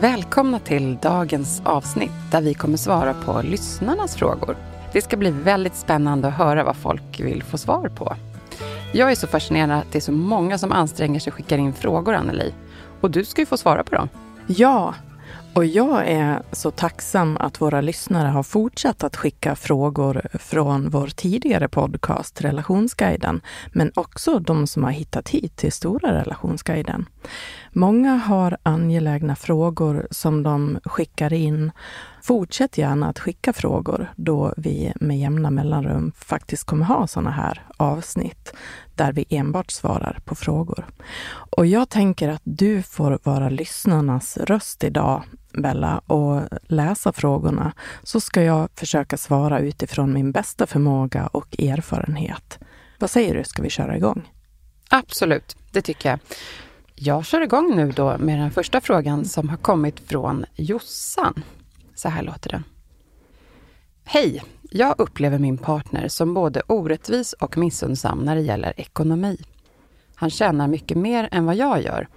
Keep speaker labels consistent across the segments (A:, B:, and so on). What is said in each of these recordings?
A: Välkomna till dagens avsnitt där vi kommer svara på lyssnarnas frågor. Det ska bli väldigt spännande att höra vad folk vill få svar på. Jag är så fascinerad att det är så många som anstränger sig och skickar in frågor, Anneli. Och du ska ju få svara på dem.
B: Ja, och jag är så tacksam att våra lyssnare har fortsatt att skicka frågor från vår tidigare podcast Relationsguiden, men också de som har hittat hit till Stora relationsguiden. Många har angelägna frågor som de skickar in. Fortsätt gärna att skicka frågor då vi med jämna mellanrum faktiskt kommer ha sådana här avsnitt där vi enbart svarar på frågor. Och jag tänker att du får vara lyssnarnas röst idag Bella och läsa frågorna så ska jag försöka svara utifrån min bästa förmåga och erfarenhet. Vad säger du, ska vi köra igång?
A: Absolut, det tycker jag. Jag kör igång nu då med den första frågan som har kommit från Jossan. Så här låter den. Hej! Jag upplever min partner som både orättvis och missunnsam när det gäller ekonomi. Han tjänar mycket mer än vad jag gör.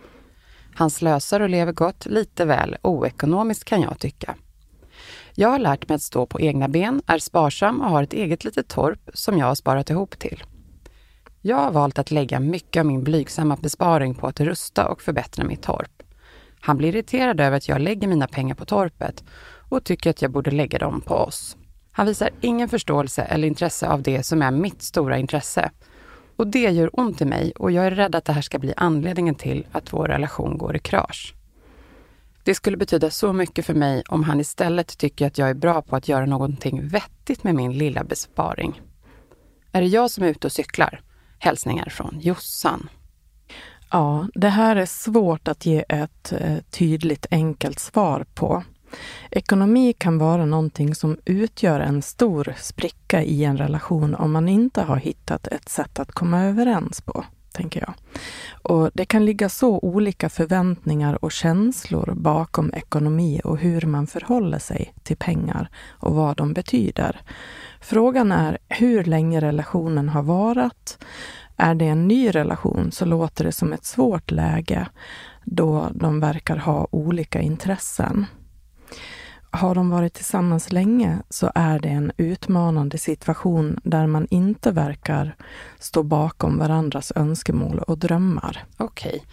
A: Han slösar och lever gott, lite väl oekonomiskt kan jag tycka. Jag har lärt mig att stå på egna ben, är sparsam och har ett eget litet torp som jag har sparat ihop till. Jag har valt att lägga mycket av min blygsamma besparing på att rusta och förbättra mitt torp. Han blir irriterad över att jag lägger mina pengar på torpet och tycker att jag borde lägga dem på oss. Han visar ingen förståelse eller intresse av det som är mitt stora intresse. Och det gör ont i mig och jag är rädd att det här ska bli anledningen till att vår relation går i krasch. Det skulle betyda så mycket för mig om han istället tycker att jag är bra på att göra någonting vettigt med min lilla besparing. Är det jag som är ute och cyklar? Hälsningar från Jossan.
B: Ja, det här är svårt att ge ett eh, tydligt enkelt svar på. Ekonomi kan vara någonting som utgör en stor spricka i en relation om man inte har hittat ett sätt att komma överens på, tänker jag. Och det kan ligga så olika förväntningar och känslor bakom ekonomi och hur man förhåller sig till pengar och vad de betyder. Frågan är hur länge relationen har varat. Är det en ny relation så låter det som ett svårt läge då de verkar ha olika intressen. Har de varit tillsammans länge så är det en utmanande situation där man inte verkar stå bakom varandras önskemål och drömmar.
A: Okej.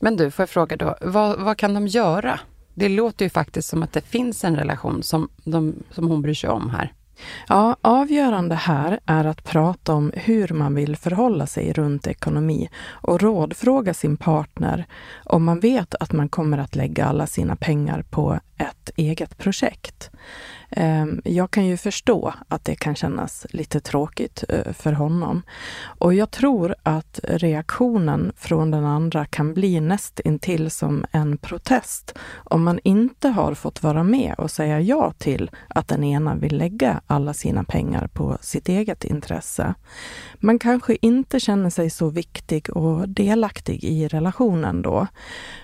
A: Men du, får jag fråga då, vad, vad kan de göra? Det låter ju faktiskt som att det finns en relation som, de, som hon bryr sig om här.
B: Ja, avgörande här är att prata om hur man vill förhålla sig runt ekonomi och rådfråga sin partner om man vet att man kommer att lägga alla sina pengar på ett eget projekt. Ehm, jag kan ju förstå att det kan kännas lite tråkigt eh, för honom. Och jag tror att reaktionen från den andra kan bli näst intill som en protest om man inte har fått vara med och säga ja till att den ena vill lägga alla sina pengar på sitt eget intresse. Man kanske inte känner sig så viktig och delaktig i relationen då.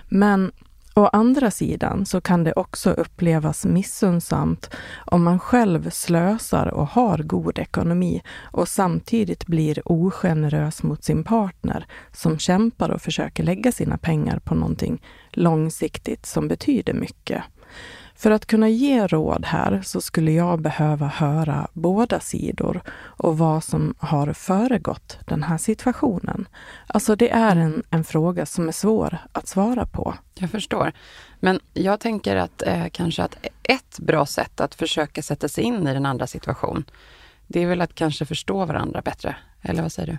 B: Men Å andra sidan så kan det också upplevas missunnsamt om man själv slösar och har god ekonomi och samtidigt blir ogenerös mot sin partner som kämpar och försöker lägga sina pengar på någonting långsiktigt som betyder mycket. För att kunna ge råd här så skulle jag behöva höra båda sidor och vad som har föregått den här situationen. Alltså det är en, en fråga som är svår att svara på.
A: Jag förstår. Men jag tänker att eh, kanske att ett bra sätt att försöka sätta sig in i den andra situation, det är väl att kanske förstå varandra bättre. Eller vad säger du?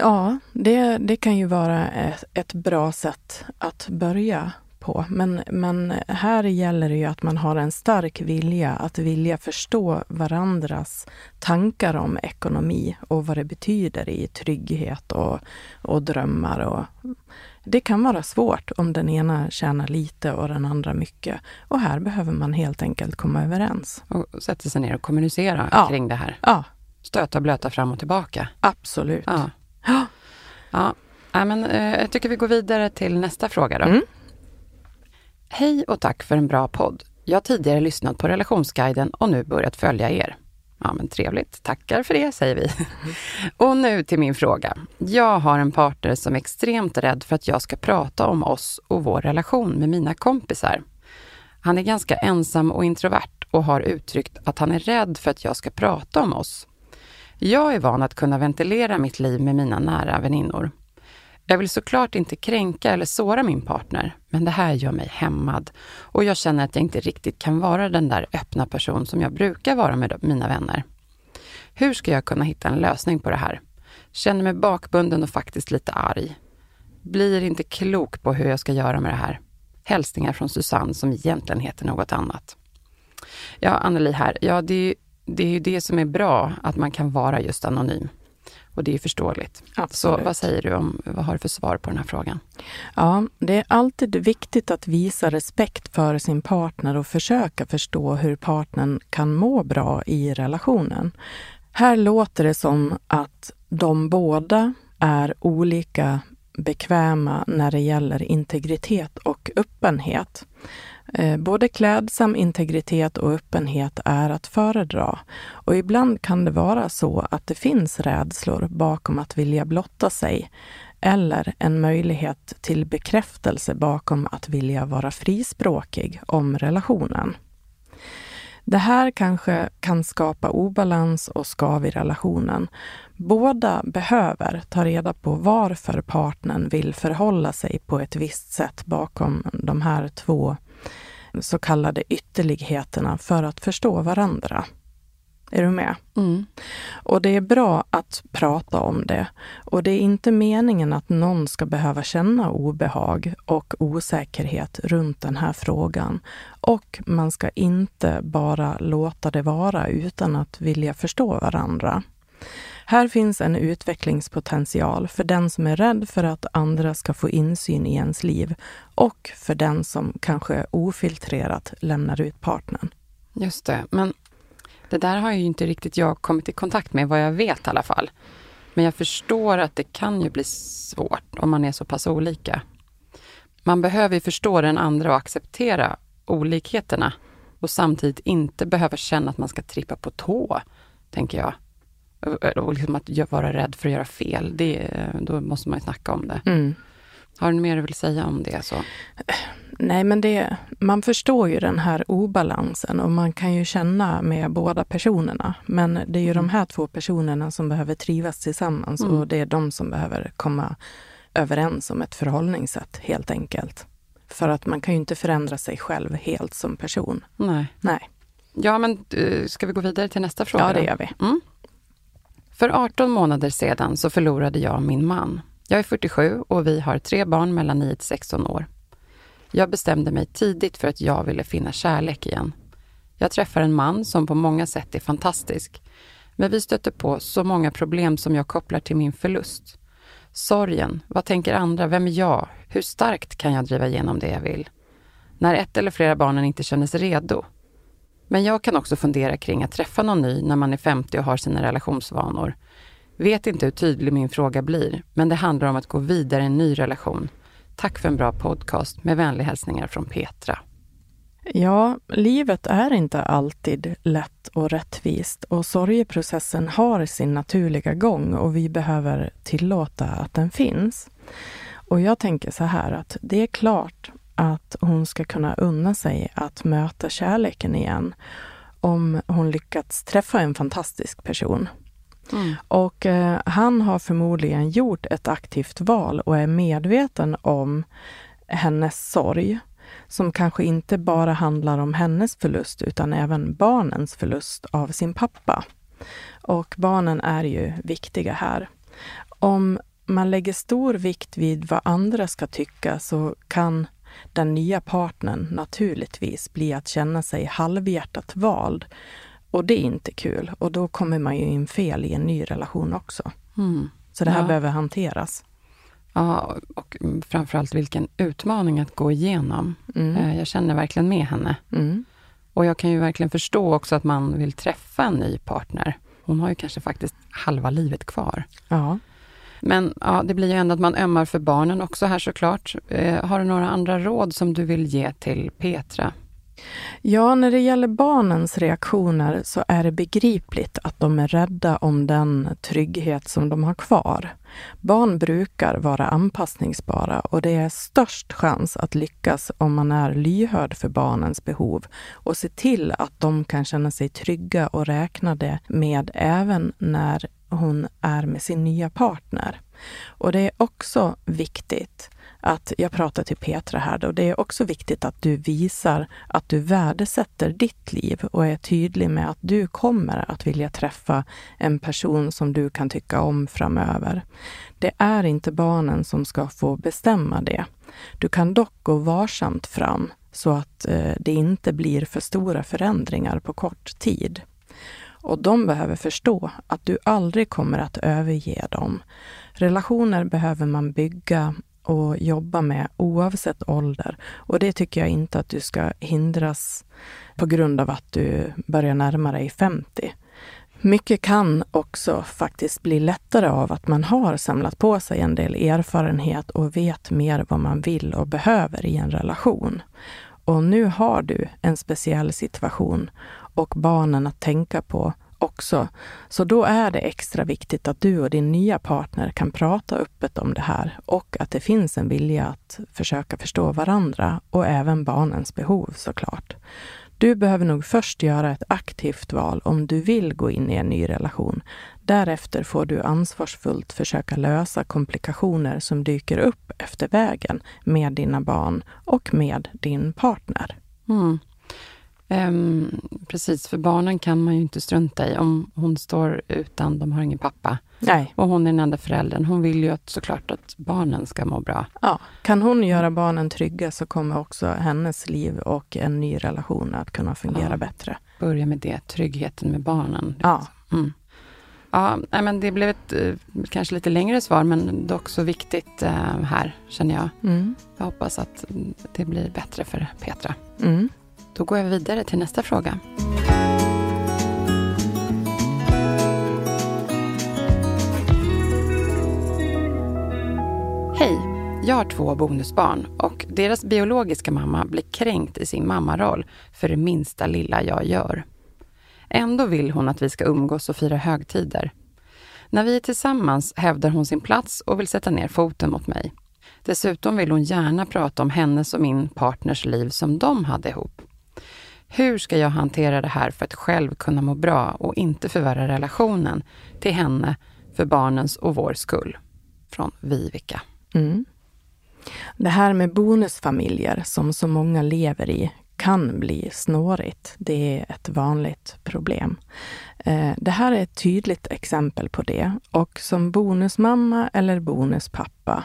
B: Ja, det, det kan ju vara ett, ett bra sätt att börja på. Men, men här gäller det ju att man har en stark vilja att vilja förstå varandras tankar om ekonomi och vad det betyder i trygghet och, och drömmar. Och, det kan vara svårt om den ena tjänar lite och den andra mycket. Och här behöver man helt enkelt komma överens.
A: Och sätta sig ner och kommunicera
B: Ja.
A: kring det här.
B: Ja,
A: Stöta och blöta fram och tillbaka.
B: absolut.
A: Ja.
B: Ja.
A: Ja, men, eh, jag tycker vi går vidare till nästa fråga då.
B: Mm.
A: Hej och tack för en bra podd. Jag har tidigare lyssnat på Relationsguiden och nu börjat följa er. Ja, men trevligt. Tackar för det, säger vi. och nu till min fråga. Jag har en partner som är extremt rädd för att jag ska prata om oss och vår relation med mina kompisar. Han är ganska ensam och introvert och har uttryckt att han är rädd för att jag ska prata om oss. Jag är van att kunna ventilera mitt liv med mina nära väninnor. Jag vill såklart inte kränka eller såra min partner, men det här gör mig hämmad och jag känner att jag inte riktigt kan vara den där öppna person som jag brukar vara med mina vänner. Hur ska jag kunna hitta en lösning på det här? Känner mig bakbunden och faktiskt lite arg. Blir inte klok på hur jag ska göra med det här. Hälsningar från Susanne som egentligen heter något annat. Ja, Anneli här. Ja, det är, ju- det är ju det som är bra, att man kan vara just anonym. Och det är förståeligt. Så
B: Absolut.
A: vad säger du om, vad har du för svar på den här frågan?
B: Ja, det är alltid viktigt att visa respekt för sin partner och försöka förstå hur partnern kan må bra i relationen. Här låter det som att de båda är olika bekväma när det gäller integritet och öppenhet. Eh, både klädsam integritet och öppenhet är att föredra. Och ibland kan det vara så att det finns rädslor bakom att vilja blotta sig eller en möjlighet till bekräftelse bakom att vilja vara frispråkig om relationen. Det här kanske kan skapa obalans och skav i relationen. Båda behöver ta reda på varför partnern vill förhålla sig på ett visst sätt bakom de här två så kallade ytterligheterna för att förstå varandra. Är du med?
A: Mm.
B: Och det är bra att prata om det. Och det är inte meningen att någon ska behöva känna obehag och osäkerhet runt den här frågan. Och man ska inte bara låta det vara utan att vilja förstå varandra. Här finns en utvecklingspotential för den som är rädd för att andra ska få insyn i ens liv och för den som kanske ofiltrerat lämnar ut partnern.
A: Just det, men det där har ju inte riktigt jag kommit i kontakt med, vad jag vet i alla fall. Men jag förstår att det kan ju bli svårt om man är så pass olika. Man behöver ju förstå den andra och acceptera olikheterna och samtidigt inte behöva känna att man ska trippa på tå, tänker jag. Och- Och liksom att vara rädd för att göra fel, det, då måste man ju snacka om det.
B: Mm.
A: Har du mer du vill säga om det? Så?
B: Nej, men det, man förstår ju den här obalansen och man kan ju känna med båda personerna. Men det är ju de här två personerna som behöver trivas tillsammans
A: Mm.
B: och det är de som behöver komma överens om ett förhållningssätt helt enkelt. För att man kan ju inte förändra sig själv helt som person.
A: Nej.
B: Nej,
A: Ja, men eh, ska vi gå vidare till nästa fråga?
B: ja det gör vi.
A: Mm. För 18 månader sedan så förlorade jag min man. Jag är 47 och vi har tre barn mellan 9 till 16 år. Jag bestämde mig tidigt för att jag ville finna kärlek igen. Jag träffar en man som på många sätt är fantastisk. Men vi stöter på så många problem som jag kopplar till min förlust. Sorgen, vad tänker andra, vem är jag, hur starkt kan jag driva igenom det jag vill? När ett eller flera barnen inte känner sig redo, men jag kan också fundera kring att träffa någon ny när man är 50 och har sina relationsvanor. Vet inte hur tydlig min fråga blir, men det handlar om att gå vidare i en ny relation. Tack för en bra podcast. Med vänliga hälsningar från Petra.
B: Ja, livet är inte alltid lätt och rättvist och sorgeprocessen har sin naturliga gång och vi behöver tillåta att den finns. Och jag tänker så här att det är klart att hon ska kunna unna sig att möta kärleken igen om hon lyckats träffa en fantastisk person. Mm. Och eh, han har förmodligen gjort ett aktivt val och är medveten om hennes sorg som kanske inte bara handlar om hennes förlust utan även barnens förlust av sin pappa. Och barnen är ju viktiga här. Om man lägger stor vikt vid vad andra ska tycka så kan den nya partnern naturligtvis bli att känna sig halvhjärtat vald. Och det är inte kul och då kommer man ju in fel i en ny relation också. Mm. Så det här ja. behöver hanteras.
A: Ja, och framförallt vilken utmaning att gå igenom. Mm. Eh, jag känner verkligen med henne. Mm. Och jag kan ju verkligen förstå också att man vill träffa en ny partner. Hon har ju kanske faktiskt halva livet kvar. Ja. Men ja, det blir ju ändå att man ömmar för barnen också här såklart. Eh, har du några andra råd som du vill ge till Petra?
B: Ja, när det gäller barnens reaktioner så är det begripligt att de är rädda om den trygghet som de har kvar. Barn brukar vara anpassningsbara och det är störst chans att lyckas om man är lyhörd för barnens behov och ser till att de kan känna sig trygga och räknade med även när hon är med sin nya partner. Och det är också viktigt att jag pratar till Petra här då. Det är också viktigt att du visar att du värdesätter ditt liv och är tydlig med att du kommer att vilja träffa en person som du kan tycka om framöver. Det är inte barnen som ska få bestämma det. Du kan dock gå varsamt fram så att eh, det inte blir för stora förändringar på kort tid. Och de behöver förstå att du aldrig kommer att överge dem. Relationer behöver man bygga och jobba med oavsett ålder. Och det tycker jag inte att du ska hindras på grund av att du börjar närma dig 50. Mycket kan också faktiskt bli lättare av att man har samlat på sig en del erfarenhet och vet mer vad man vill och behöver i en relation. Och nu har du en speciell situation och barnen att tänka på också. Så då är det extra viktigt att du och din nya partner kan prata öppet om det här och att det finns en vilja att försöka förstå varandra och även barnens behov såklart. Du behöver nog först göra ett aktivt val om du vill gå in i en ny relation. Därefter får du ansvarsfullt försöka lösa komplikationer som dyker upp efter vägen med dina barn och med din partner. Mm.
A: Um, precis, för barnen kan man ju inte strunta i. Om hon står utan, de har ingen pappa. Nej. Och hon är den enda föräldern. Hon vill ju att, såklart att barnen ska må bra.
B: Ja, kan hon göra barnen trygga så kommer också hennes liv och en ny relation att kunna fungera ja. bättre.
A: Börja med det, tryggheten med barnen. Ja. Mm. Ja, men det blev ett eh, kanske lite längre svar, men dock så viktigt eh, här, känner jag. Mm. Jag hoppas att det blir bättre för Petra. Mm. Då går jag vidare till nästa fråga. Hej! Jag har två bonusbarn och deras biologiska mamma blir kränkt i sin mammaroll för det minsta lilla jag gör. Ändå vill hon att vi ska umgås och fira högtider. När vi är tillsammans hävdar hon sin plats och vill sätta ner foten mot mig. Dessutom vill hon gärna prata om hennes och min partners liv som de hade ihop. Hur ska jag hantera det här för att själv kunna må bra och inte förvärra relationen till henne för barnens och vår skull? Från Vivica. Mm.
B: Det här med bonusfamiljer som så många lever i kan bli snårigt. Det är ett vanligt problem. Eh, det här är ett tydligt exempel på det och som bonusmamma eller bonuspappa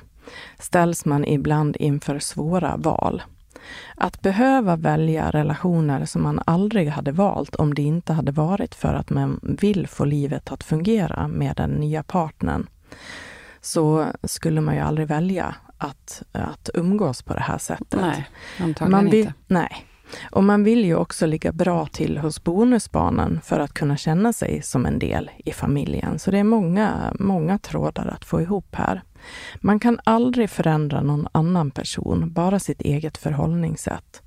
B: ställs man ibland inför svåra val. Att behöva välja relationer som man aldrig hade valt om det inte hade varit för att man vill få livet att fungera med den nya partnern, så skulle man ju aldrig välja att, att umgås på det här sättet.
A: Nej, antagligen man vill, inte.
B: Nej. Och man vill ju också ligga bra till hos bonusbarnen för att kunna känna sig som en del i familjen. Så det är många, många trådar att få ihop här. Man kan aldrig förändra någon annan person, bara sitt eget förhållningssätt.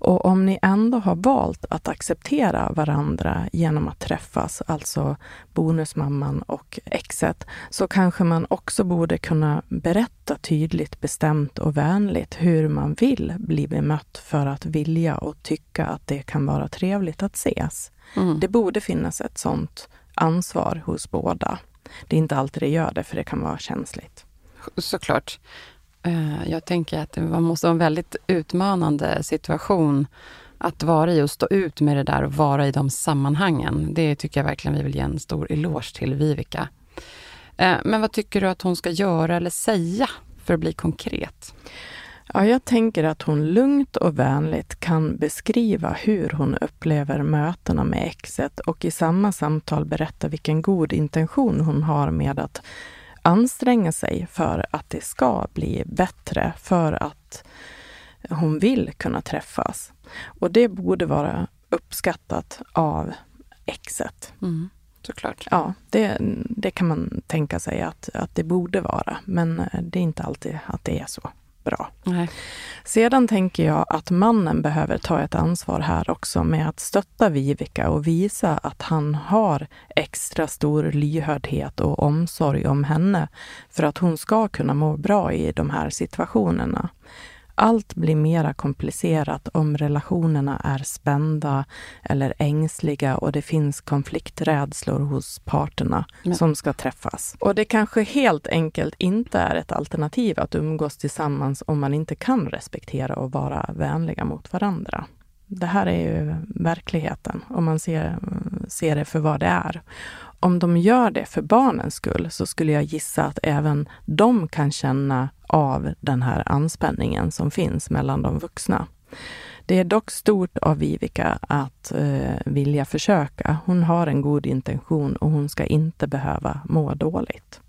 B: Och om ni ändå har valt att acceptera varandra genom att träffas, alltså bonusmamman och exet, så kanske man också borde kunna berätta tydligt, bestämt och vänligt hur man vill bli bemött för att vilja och tycka att det kan vara trevligt att ses. Mm. Det borde finnas ett sånt ansvar hos båda. Det är inte alltid det gör det, för det kan vara känsligt.
A: Såklart. Eh, jag tänker att det måste vara en väldigt utmanande situation att vara i och stå ut med det där och vara i de sammanhangen. Det tycker jag verkligen vi vill ge en stor eloge till Vivica. Eh, men vad tycker du att hon ska göra eller säga för att bli konkret?
B: Ja, jag tänker att hon lugnt och vänligt kan beskriva hur hon upplever mötena med exet och i samma samtal berätta vilken god intention hon har med att anstränga sig för att det ska bli bättre, för att hon vill kunna träffas. Och det borde vara uppskattat av exet.
A: Mm, såklart.
B: Ja, det, det kan man tänka sig att, att det borde vara, men det är inte alltid att det är så bra.
A: Nej.
B: Sedan tänker jag att mannen behöver ta ett ansvar här också med att stötta Vivica och visa att han har extra stor lyhördhet och omsorg om henne för att hon ska kunna må bra i de här situationerna. Allt blir mera komplicerat om relationerna är spända eller ängsliga och det finns konflikträdslor hos parterna Men. som ska träffas. Och det kanske helt enkelt inte är ett alternativ att umgås tillsammans om man inte kan respektera och vara vänliga mot varandra. Det här är ju verkligheten om man ser, ser det för vad det är om de gör det för barnens skull så skulle jag gissa att även de kan känna av den här anspänningen som finns mellan de vuxna. Det är dock stort av Vivica att eh, vilja försöka. Hon har en god intention och hon ska inte behöva må dåligt.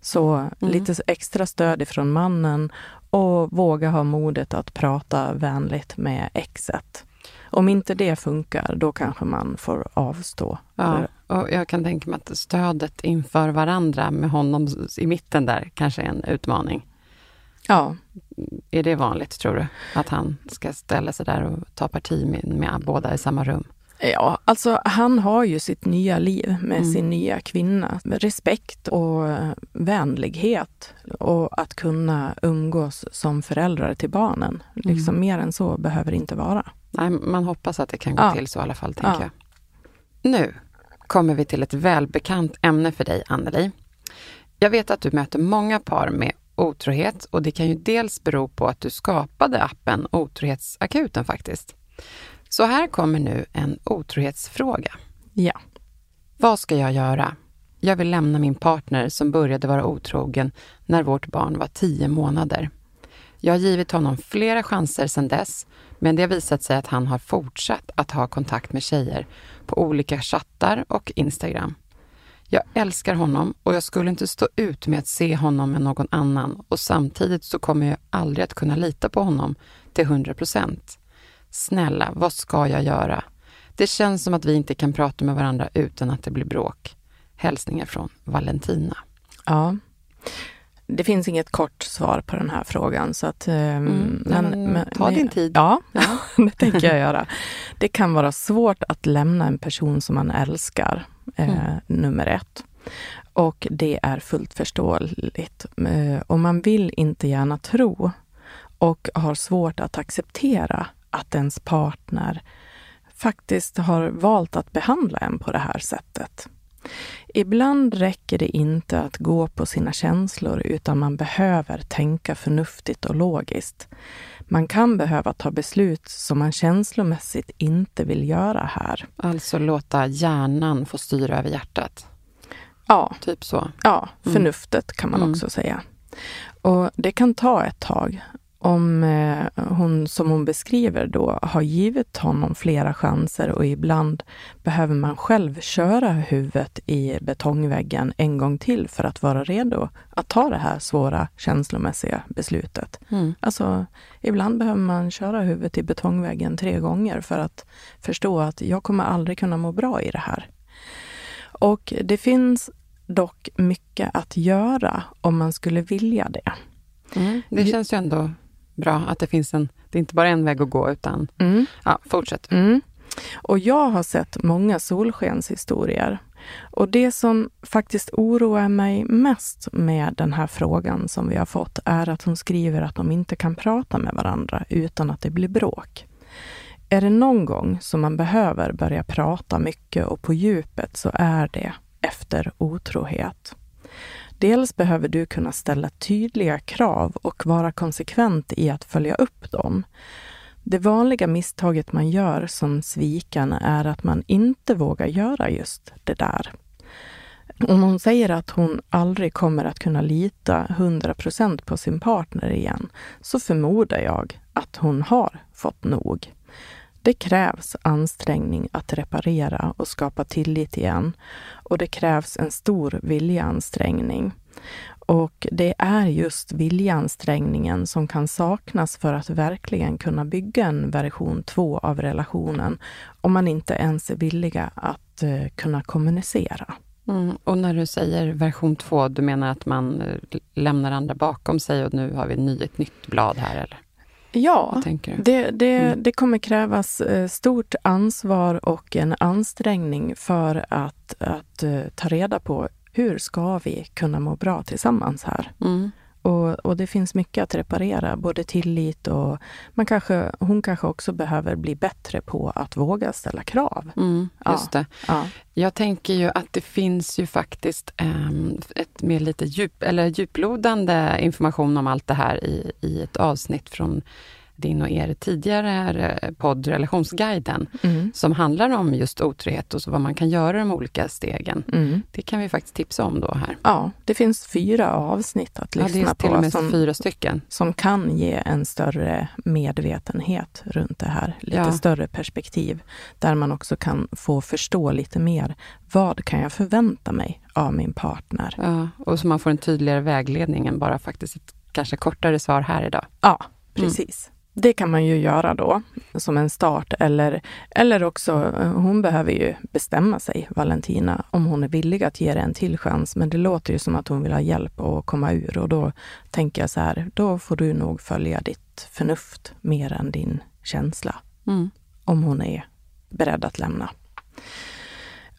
B: Så mm. lite extra stöd ifrån mannen och våga ha modet att prata vänligt med exet. Om inte det funkar, då kanske man får avstå.
A: Ja, och jag kan tänka mig att stödet inför varandra med honom i mitten där kanske är en utmaning.
B: Ja.
A: Är det vanligt, tror du? Att han ska ställa sig där och ta parti med, med båda i samma rum?
B: Ja, alltså han har ju sitt nya liv med mm. sin nya kvinna. Respekt och vänlighet och att kunna umgås som föräldrar till barnen. Liksom mm. Mer än så behöver det inte vara.
A: Nej, man hoppas att det kan gå ja. till så i alla fall, tänker ja. jag. Nu kommer vi till ett välbekant ämne för dig, Anneli. Jag vet att du möter många par med otrohet och det kan ju dels bero på att du skapade appen Otrohetsakuten faktiskt. Så här kommer nu en otrohetsfråga.
B: Ja.
A: Vad ska jag göra? Jag vill lämna min partner som började vara otrogen när vårt barn var tio månader. Jag har givit honom flera chanser sedan dess, men det har visat sig att han har fortsatt att ha kontakt med tjejer på olika chattar och Instagram. Jag älskar honom och jag skulle inte stå ut med att se honom med någon annan och samtidigt så kommer jag aldrig att kunna lita på honom till 100 procent. Snälla, vad ska jag göra? Det känns som att vi inte kan prata med varandra utan att det blir bråk. Hälsningar från Valentina.
B: Ja. Det finns inget kort svar på den här frågan. Så att,
A: ehm, mm, men, men, ta men, din tid.
B: Ja, ja. det tänker jag göra. Det kan vara svårt att lämna en person som man älskar, eh, mm. nummer ett. Och det är fullt förståeligt. Eh, och man vill inte gärna tro och har svårt att acceptera att ens partner faktiskt har valt att behandla en på det här sättet. Ibland räcker det inte att gå på sina känslor utan man behöver tänka förnuftigt och logiskt. Man kan behöva ta beslut som man känslomässigt inte vill göra här.
A: Alltså låta hjärnan få styra över hjärtat?
B: Ja.
A: Typ så?
B: Ja, mm. förnuftet mm. kan man också mm. säga. Och det kan ta ett tag om eh, hon, som hon beskriver då, har givit honom flera chanser och ibland behöver man själv köra huvudet i betongväggen en gång till för att vara redo att ta det här svåra känslomässiga beslutet. Mm. Alltså, ibland behöver man köra huvudet i betongväggen tre gånger för att förstå att jag kommer aldrig kunna må bra i det här. Och det finns dock mycket att göra om man skulle vilja det.
A: Mm. Det känns ju ändå Bra att det finns en, det är inte bara en väg att gå utan,
B: Mm.
A: ja, fortsätt.
B: Mm. Och jag har sett många solskenshistorier. Och det som faktiskt oroar mig mest med den här frågan som vi har fått är att hon skriver att de inte kan prata med varandra utan att det blir bråk. Är det någon gång som man behöver börja prata mycket och på djupet så är det efter otrohet. Dels behöver du kunna ställa tydliga krav och vara konsekvent i att följa upp dem. Det vanliga misstaget man gör som sviken är att man inte vågar göra just det där. Om hon säger att hon aldrig kommer att kunna lita 100% på sin partner igen, så förmodar jag att hon har fått nog. Det krävs ansträngning att reparera och skapa tillit igen. Och det krävs en stor viljeansträngning. Och det är just viljeansträngningen som kan saknas för att verkligen kunna bygga en version 2 av relationen om man inte ens är villiga att eh, kunna kommunicera.
A: Mm. Och när du säger version 2, du menar att man eh, lämnar andra bakom sig och nu har vi ett nytt blad här, eller?
B: Ja, det, det,
A: Mm.
B: det kommer krävas eh, stort ansvar och en ansträngning för att, att eh, ta reda på hur ska vi kunna må bra tillsammans här?
A: Mm.
B: Och, och det finns mycket att reparera, både tillit och man kanske, hon kanske också behöver bli bättre på att våga ställa krav.
A: Mm,
B: Ja.
A: just det.
B: Ja.
A: Jag tänker ju att det finns ju faktiskt ehm, ett mer lite djup, eller djuplodande information om allt det här i, i ett avsnitt från din och er tidigare eh, podd Relationsguiden,
B: Mm.
A: som handlar om just otrohet och så vad man kan göra de olika stegen.
B: Mm.
A: Det kan vi faktiskt tipsa om då här.
B: Ja, det finns fyra avsnitt att
A: Ja,
B: lyssna
A: det är till och
B: på
A: med
B: som,
A: fyra stycken.
B: som kan ge en större medvetenhet runt det här. Lite
A: Ja.
B: större perspektiv. Där man också kan få förstå lite mer. Vad kan jag förvänta mig av min partner?
A: Ja, och så man får en tydligare vägledning än bara faktiskt ett kanske kortare svar här idag.
B: Ja, precis. Det kan man ju göra då som en start eller, eller också, eh, hon behöver ju bestämma sig, Valentina, om hon är villig att ge det en till chans. Men det låter ju som att hon vill ha hjälp att komma ur och då tänker jag så här, då får du nog följa ditt förnuft mer än din känsla.
A: Mm.
B: om hon är beredd att lämna.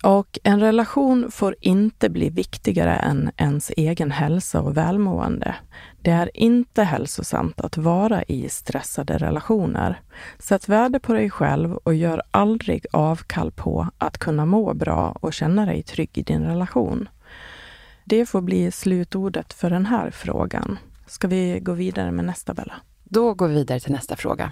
B: Och en relation får inte bli viktigare än ens egen hälsa och välmående. Det är inte hälsosamt att vara i stressade relationer. Sätt värde på dig själv och gör aldrig avkall på att kunna må bra och känna dig trygg i din relation. Det får bli slutordet för den här frågan. Ska vi gå vidare med nästa, Bella?
A: Då går vi vidare till nästa fråga.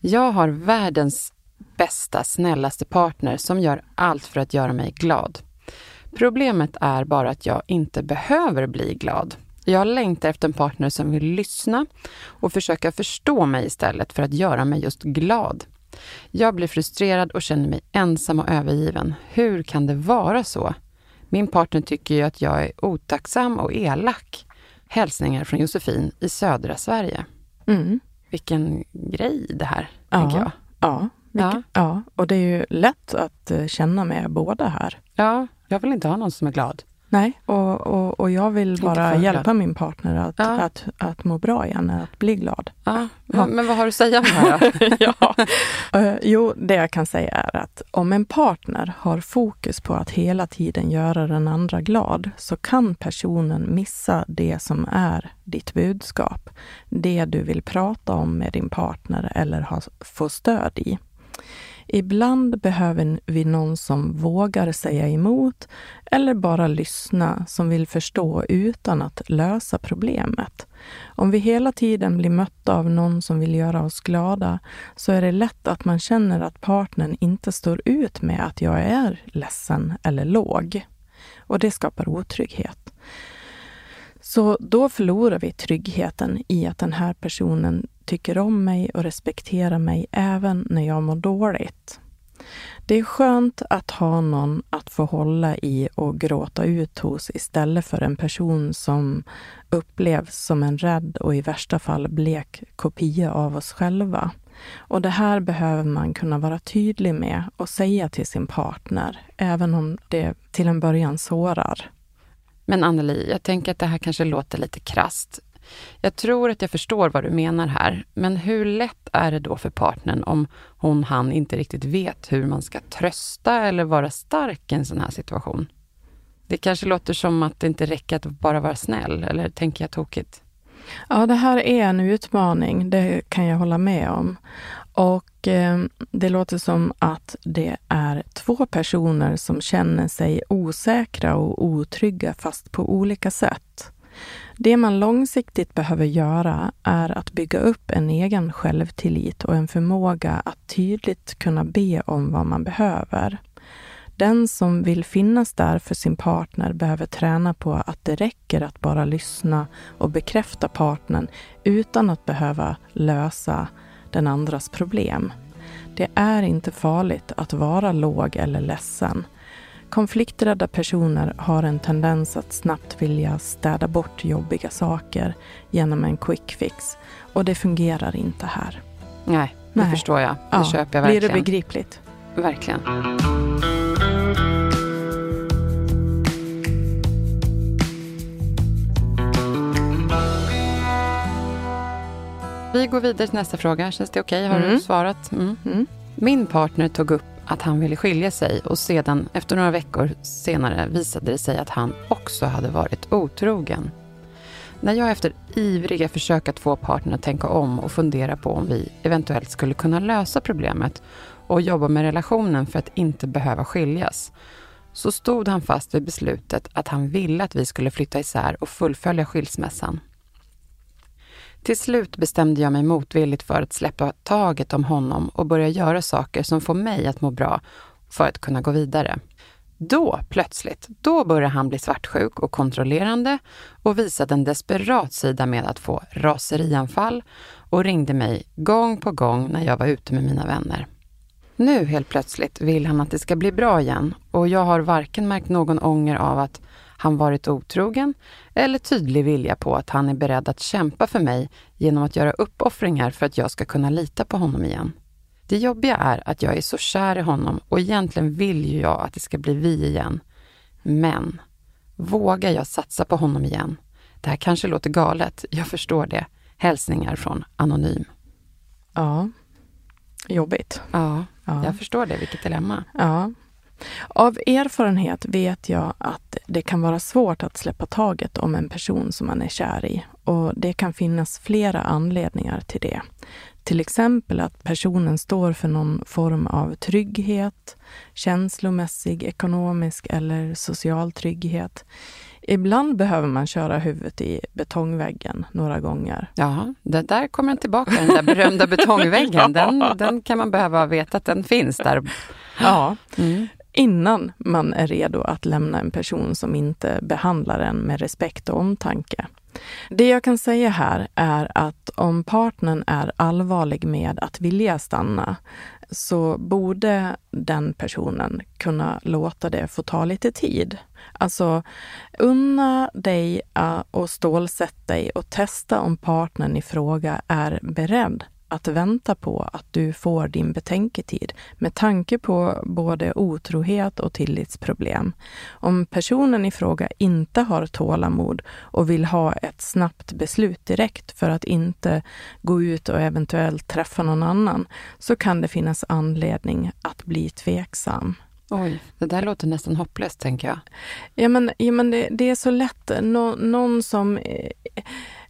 A: Jag har världens bästa, snällaste partner som gör allt för att göra mig glad. Problemet är bara att jag inte behöver bli glad. Jag längtar efter en partner som vill lyssna och försöka förstå mig istället för att göra mig just glad. Jag blir frustrerad och känner mig ensam och övergiven. Hur kan det vara så? Min partner tycker ju att jag är otacksam och elak. Hälsningar från Josefin i södra Sverige.
B: Mm.
A: Vilken grej det här,
B: Ja.
A: tänker jag.
B: Ja, mycket, ja. och det är ju lätt att eh, känna med båda här.
A: Ja, jag vill inte ha någon som är glad.
B: Nej, och, och, och jag vill bara hjälpa min partner att,
A: Ja.
B: att, att må bra igen, att bli glad.
A: Ja,
B: Ja.
A: Men, vad har du att säga om det här
B: ja. Eh, jo, det jag kan säga är att om en partner har fokus på att hela tiden göra den andra glad så kan personen missa det som är ditt budskap. Det du vill prata om med din partner eller ha, få stöd i. Ibland behöver vi någon som vågar säga emot eller bara lyssna, som vill förstå utan att lösa problemet. Om vi hela tiden blir mötta av någon som vill göra oss glada så är det lätt att man känner att partnern inte står ut med att jag är ledsen eller låg. Och det skapar otrygghet. Så då förlorar vi tryggheten i att den här personen tycker om mig och respekterar mig även när jag mår dåligt. Det är skönt att ha någon att få hålla i och gråta ut hos istället för en person som upplevs som en rädd och i värsta fall blek kopia av oss själva. Och det här behöver man kunna vara tydlig med och säga till sin partner, även om det till en början sårar.
A: Men Anneli, jag tänker att det här kanske låter lite krast. Jag tror att jag förstår vad du menar här, men hur lätt är det då för partnern om hon, han inte riktigt vet hur man ska trösta eller vara stark i en sån här situation? Det kanske låter som att det inte räcker att bara vara snäll, eller tänker jag tokigt?
B: Ja, det här är en utmaning, det kan jag hålla med om. Och eh, det låter som att det är två personer som känner sig osäkra och otrygga fast på olika sätt. Det man långsiktigt behöver göra är att bygga upp en egen självtillit och en förmåga att tydligt kunna be om vad man behöver. Den som vill finnas där för sin partner behöver träna på att det räcker att bara lyssna och bekräfta partnern utan att behöva lösa den andras problem. Det är inte farligt att vara låg eller ledsen. Konflikträdda personer har en tendens att snabbt vilja städa bort jobbiga saker genom en quick fix och det fungerar inte här.
A: Nej, det
B: Nej.
A: förstår jag. Det
B: Ja,
A: köper jag
B: Blir
A: verkligen.
B: det begripligt?
A: Verkligen. Vi går vidare till nästa fråga. Känns det okej? Har du
B: Mm.
A: svarat? Mm.
B: Mm.
A: Min partner tog upp att han ville skilja sig och sedan, efter några veckor senare, visade det sig att han också hade varit otrogen. När jag efter ivriga försök att få partnern att tänka om och fundera på om vi eventuellt skulle kunna lösa problemet och jobba med relationen för att inte behöva skiljas, så stod han fast vid beslutet att han ville att vi skulle flytta isär och fullfölja skilsmässan. Till slut bestämde jag mig motvilligt för att släppa taget om honom och börja göra saker som får mig att må bra för att kunna gå vidare. Då, plötsligt, då började han bli svartsjuk och kontrollerande och visade en desperat sida med att få raserianfall och ringde mig gång på gång när jag var ute med mina vänner. Nu helt plötsligt vill han att det ska bli bra igen och jag har varken märkt någon ånger av att han varit otrogen eller tydlig vilja på att han är beredd att kämpa för mig genom att göra uppoffringar för att jag ska kunna lita på honom igen. Det jobbiga är att jag är så kär i honom och egentligen vill ju jag att det ska bli vi igen. Men vågar jag satsa på honom igen? Det här kanske låter galet, jag förstår det. Hälsningar från Anonym.
B: Ja. Jobbigt.
A: Ja,
B: Ja.
A: jag förstår det. Vilket dilemma.
B: Ja. Av erfarenhet vet jag att det kan vara svårt att släppa taget om en person som man är kär i. Och det kan finnas flera anledningar till det. Till exempel att personen står för någon form av trygghet, känslomässig, ekonomisk eller social trygghet. Ibland behöver man köra huvudet i betongväggen några gånger.
A: Ja, det där kommer den tillbaka, den där berömda betongväggen. Den, den kan man behöva veta att den finns där.
B: Ja,
A: Mm
B: innan man är redo att lämna en person som inte behandlar en med respekt och omtanke. Det jag kan säga här är att om partnern är allvarlig med att vilja stanna så borde den personen kunna låta det få ta lite tid. Alltså, unna dig äh, och stålsätt dig och testa om partnern i fråga är beredd att vänta på att du får din betänketid med tanke på både otrohet och tillitsproblem. Om personen i fråga inte har tålamod och vill ha ett snabbt beslut direkt för att inte gå ut och eventuellt träffa någon annan, så kan det finnas anledning att bli tveksam.
A: Oj, det där låter nästan hopplöst, tänker jag.
B: Ja, men, ja, men det, det är så lätt. Nå, någon som eh,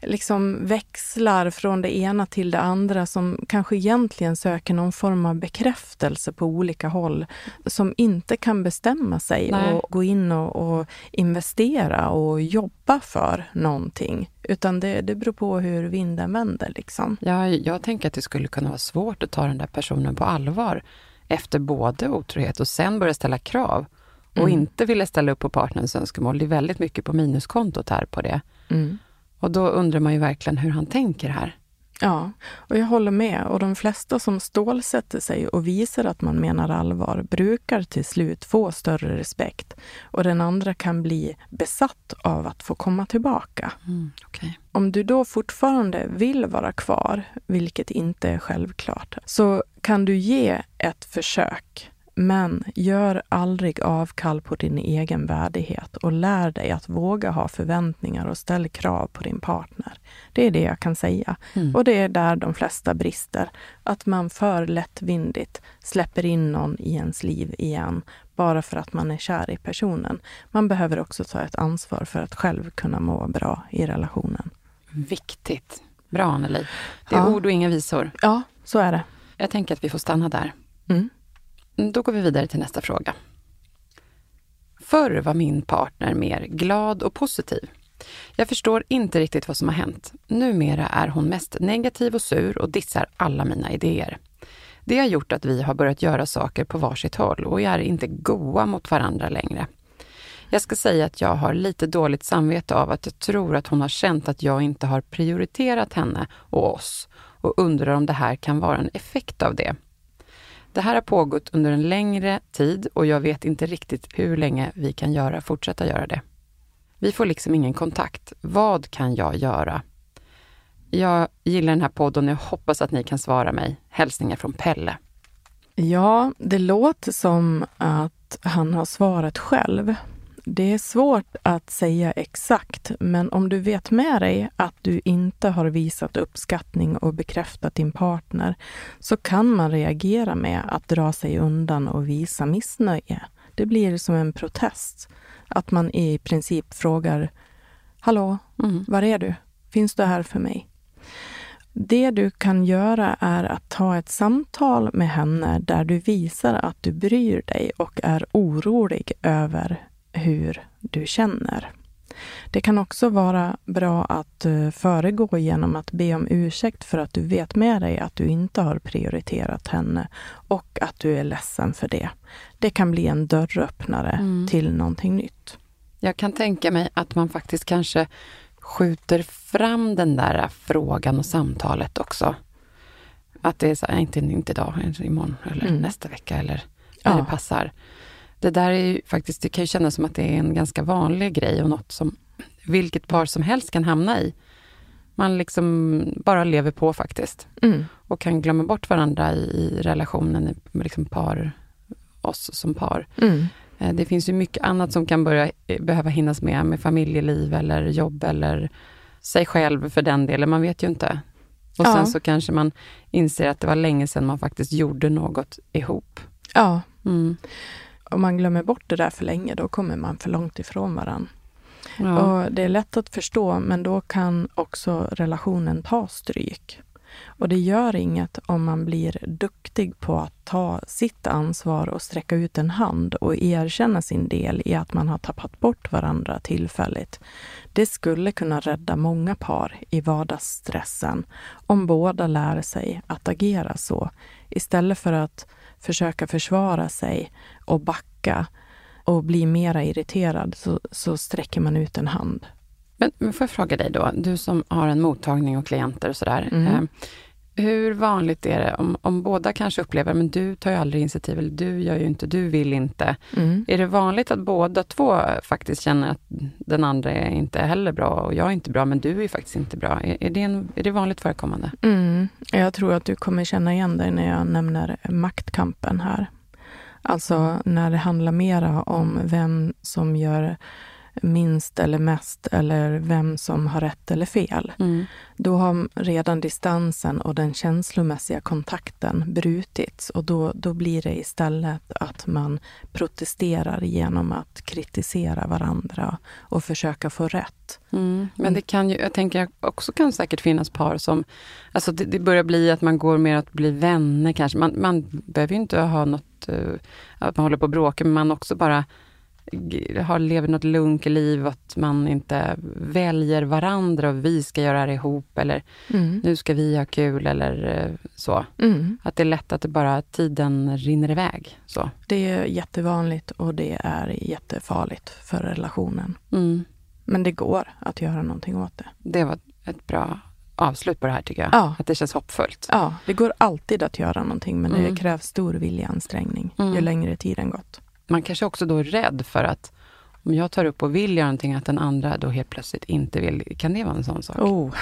B: liksom växlar från det ena till det andra, som kanske egentligen söker någon form av bekräftelse på olika håll, som inte kan bestämma sig
A: Nej.
B: och gå in och, och investera och jobba för någonting. Utan det, det beror på hur vinden vänder. Liksom.
A: Ja, jag tänker att det skulle kunna vara svårt att ta den där personen på allvar efter både otrohet och sen börja ställa krav och
B: Mm.
A: inte vilja ställa upp på partnerns önskemål. Det är väldigt mycket på minuskontot här på det.
B: Mm.
A: Och då undrar man ju verkligen hur han tänker här.
B: Ja, och jag håller med. Och de flesta som stålsätter sig och visar att man menar allvar brukar till slut få större respekt. Och den andra kan bli besatt av att få komma tillbaka.
A: Mm, okej.
B: Om du då fortfarande vill vara kvar, vilket inte är självklart, så kan du ge ett försök. Men gör aldrig avkall på din egen värdighet och lär dig att våga ha förväntningar och ställ krav på din partner. Det är det jag kan säga.
A: Mm.
B: Och det är där de flesta brister. Att man för lättvindigt släpper in någon i ens liv igen bara för att man är kär i personen. Man behöver också ta ett ansvar för att själv kunna må bra i relationen.
A: Viktigt. Bra Anneli. Det är
B: Ja.
A: ord och inga visor.
B: Ja, så är det.
A: Jag tänker att vi får stanna där.
B: Mm.
A: Då går vi vidare till nästa fråga. Förr var min partner mer glad och positiv. Jag förstår inte riktigt vad som har hänt. Numera är hon mest negativ och sur och dissar alla mina idéer. Det har gjort att vi har börjat göra saker på varsitt håll och är inte goa mot varandra längre. Jag ska säga att jag har lite dåligt samvete av att jag tror att hon har känt att jag inte har prioriterat henne och oss och undrar om det här kan vara en effekt av det. Det här har pågått under en längre tid och jag vet inte riktigt hur länge vi kan göra, fortsätta göra det. Vi får liksom ingen kontakt. Vad kan jag göra? Jag gillar den här podden och jag hoppas att ni kan svara mig. Hälsningar från Pelle.
B: Ja, det låter som att han har svarat själv. Det är svårt att säga exakt, men om du vet med dig att du inte har visat uppskattning och bekräftat din partner, så kan man reagera med att dra sig undan och visa missnöje. Det blir som en protest. Att man i princip frågar Hallå,
A: Mm.
B: var är du? Finns du här för mig? Det du kan göra är att ta ett samtal med henne där du visar att du bryr dig och är orolig över hur du känner. Det kan också vara bra att eh, föregå genom att be om ursäkt för att du vet med dig att du inte har prioriterat henne och att du är ledsen för det. Det kan bli en dörröppnare
A: Mm.
B: till någonting nytt.
A: Jag kan tänka mig att man faktiskt kanske skjuter fram den där frågan och samtalet också. Att det är så här, inte, inte idag, inte imorgon eller
B: Mm.
A: nästa vecka eller när
B: Ja.
A: det passar. Det där är ju faktiskt, det kan ju kännas som att det är en ganska vanlig grej och något som vilket par som helst kan hamna i. Man liksom bara lever på faktiskt
B: Mm.
A: och kan glömma bort varandra i, relationen, i liksom par, oss som par.
B: Mm.
A: Eh, Det finns ju mycket annat som kan börja eh, behöva hinnas med, med familjeliv eller jobb eller sig själv för den delen. Man vet ju inte. Och
B: Ja.
A: sen så kanske man inser att det var länge sedan man faktiskt gjorde något ihop.
B: Ja,
A: Mm.
B: Om man glömmer bort det där för länge, då kommer man för långt ifrån varandra.
A: Ja.
B: Och det är lätt att förstå, men då kan också relationen ta stryk. Och det gör inget om man blir duktig på att ta sitt ansvar och sträcka ut en hand och erkänna sin del i att man har tappat bort varandra tillfälligt. Det skulle kunna rädda många par i vardagsstressen om båda lär sig att agera så, istället för att försöka försvara sig och backa och bli mera irriterad så, så sträcker man ut en hand.
A: Men, men får jag fråga dig då, du som har en mottagning och klienter och sådär.
B: Mm.
A: Eh, Hur vanligt är det om, om båda kanske upplever, men du tar ju aldrig initiativ, eller du gör ju inte, du vill inte.
B: Mm.
A: Är det vanligt att båda två faktiskt känner att den andra är inte heller bra och jag är inte bra, men du är faktiskt inte bra? Är, är, det, en, är det vanligt förekommande?
B: Mm. Jag tror att du kommer känna igen dig när jag nämner maktkampen här. Alltså när det handlar mera om vem som gör minst eller mest eller vem som har rätt eller fel.
A: Mm.
B: Då har redan distansen och den känslomässiga kontakten brutits och då, då blir det istället att man protesterar genom att kritisera varandra och försöka få rätt.
A: Mm. Men det kan ju, jag tänker också kan säkert finnas par som, alltså det, det börjar bli att man går mer att bli vänner kanske. Man, man behöver ju inte ha något, uh, att man håller på och bråkar, men man också bara har, lever något lunkerliv, att man inte väljer varandra och vi ska göra det ihop eller
B: Mm.
A: nu ska vi ha kul eller eh, så.
B: Mm.
A: Att det är lätt att det bara tiden rinner iväg. Så.
B: Det är jättevanligt och det är jättefarligt för relationen.
A: Mm.
B: Men det går att göra någonting åt det.
A: Det var ett bra avslut på det här tycker jag.
B: Ja.
A: Att det känns hoppfullt.
B: Ja, det går alltid att göra någonting men
A: Mm.
B: det krävs stor viljeansträngning ju
A: Mm.
B: längre tiden gått.
A: Man kanske också då är rädd för att om jag tar upp och vill göra någonting, att den andra då helt plötsligt inte vill. Kan det vara en sån sak?
B: Oh,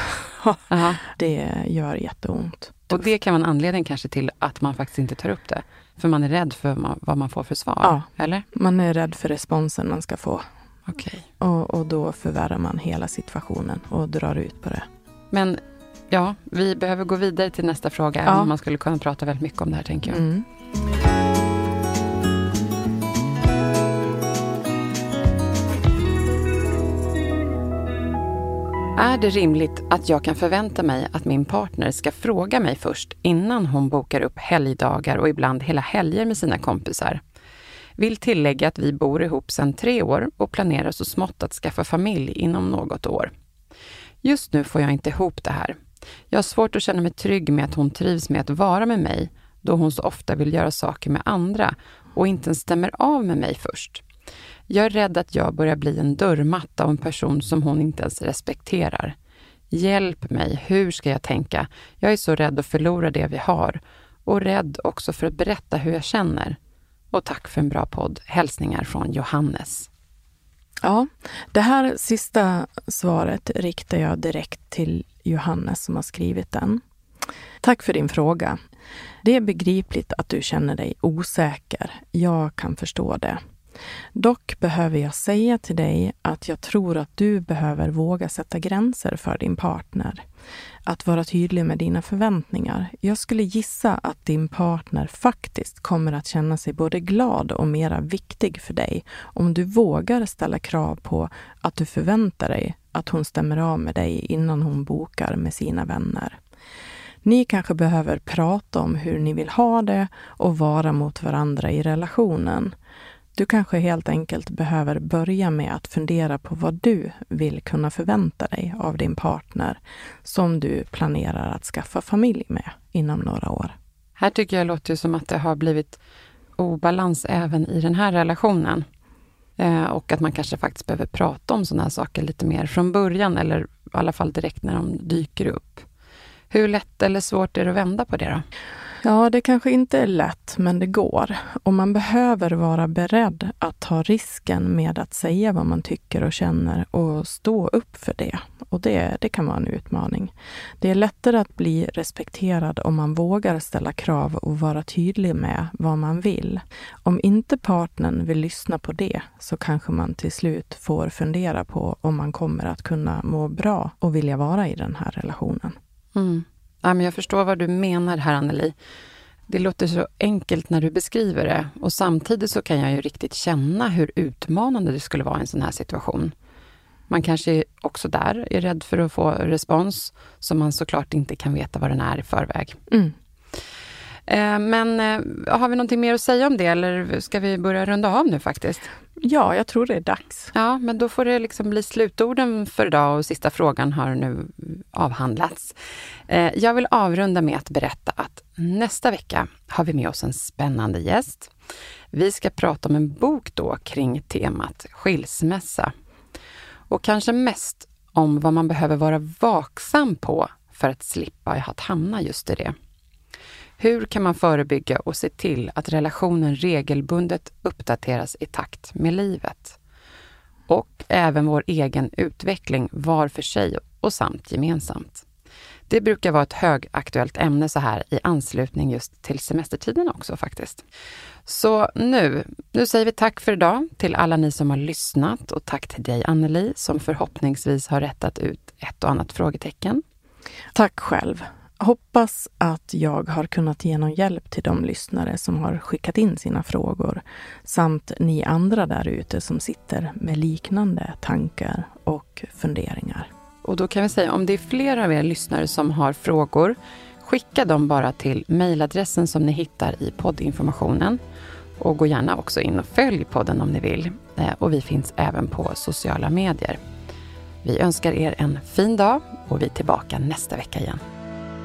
A: Aha.
B: det gör jätteont.
A: Och det kan vara en anledning kanske till att man faktiskt inte tar upp det. För man är rädd för vad man får för svar.
B: Ja.
A: Eller?
B: Man är rädd för responsen man ska få
A: Okej.
B: och, och då förvärrar man hela situationen och drar ut på det.
A: Men ja, vi behöver gå vidare till nästa fråga.
B: Ja.
A: Även om man skulle kunna prata väldigt mycket om det här, tänker jag.
B: Mm.
A: Är det rimligt att jag kan förvänta mig att min partner ska fråga mig först innan hon bokar upp helgdagar och ibland hela helger med sina kompisar? Vill tillägga att vi bor ihop sedan tre år och planerar så smått att skaffa familj inom något år. Just nu får jag inte ihop det här. Jag har svårt att känna mig trygg med att hon trivs med att vara med mig, då hon så ofta vill göra saker med andra och inte ens stämmer av med mig först. Jag är rädd att jag börjar bli en dörrmatta av en person som hon inte ens respekterar. Hjälp mig, hur ska jag tänka? Jag är så rädd att förlora det vi har och rädd också för att berätta hur jag känner. Och tack för en bra podd. Hälsningar från Johannes.
B: Ja, det här sista svaret riktar jag direkt till Johannes som har skrivit den. Tack för din fråga. Det är begripligt att du känner dig osäker. Jag kan förstå det. Dock behöver jag säga till dig att jag tror att du behöver våga sätta gränser för din partner. Att vara tydlig med dina förväntningar. Jag skulle gissa att din partner faktiskt kommer att känna sig både glad och mera viktig för dig om du vågar ställa krav på att du förväntar dig att hon stämmer av med dig innan hon bokar med sina vänner. Ni kanske behöver prata om hur ni vill ha det och vara mot varandra i relationen. Du kanske helt enkelt behöver börja med att fundera på vad du vill kunna förvänta dig av din partner som du planerar att skaffa familj med inom några år.
A: Här tycker jag låter som att det har blivit obalans även i den här relationen. Eh, och att man kanske faktiskt behöver prata om sådana här saker lite mer från början, eller i alla fall direkt när de dyker upp. Hur lätt eller svårt är det att vända på det då?
B: Ja, det kanske inte är lätt, men det går. Och man behöver vara beredd att ta risken med att säga vad man tycker och känner och stå upp för det. Och det, det kan vara en utmaning. Det är lättare att bli respekterad om man vågar ställa krav och vara tydlig med vad man vill. Om inte partnern vill lyssna på det så kanske man till slut får fundera på om man kommer att kunna må bra och vilja vara i den här relationen.
A: Mm. Ja, men jag förstår vad du menar här, Anneli. Det låter så enkelt när du beskriver det och samtidigt så kan jag ju riktigt känna hur utmanande det skulle vara i en sån här situation. Man kanske också där är rädd för att få respons som man såklart inte kan veta vad den är i förväg.
B: Mm.
A: Eh, men eh, har vi någonting mer att säga om det eller ska vi börja runda av nu faktiskt?
B: Ja, jag tror det är dags.
A: Ja, men då får det liksom bli slutorden för idag och sista frågan har nu avhandlats. Eh, jag vill avrunda med att berätta att nästa vecka har vi med oss en spännande gäst. Vi ska prata om en bok då kring temat skilsmässa. Och kanske mest om vad man behöver vara vaksam på för att slippa att hamna just i det? Hur kan man förebygga och se till att relationen regelbundet uppdateras i takt med livet? Och även vår egen utveckling var för sig och samt gemensamt. Det brukar vara ett högaktuellt ämne så här i anslutning just till semestertiden också faktiskt. Så nu, nu säger vi tack för idag till alla ni som har lyssnat och tack till dig Anneli som förhoppningsvis har rättat ut ett och annat frågetecken.
B: Tack själv. Hoppas att jag har kunnat ge någon hjälp till de lyssnare som har skickat in sina frågor samt ni andra där ute som sitter med liknande tankar och funderingar.
A: Och då kan vi säga om det är flera av er lyssnare som har frågor, skicka dem bara till mejladressen som ni hittar i poddinformationen. Och gå gärna också in och följ podden om ni vill. Eh, och vi finns även på sociala medier. Vi önskar er en fin dag och vi är tillbaka nästa vecka igen.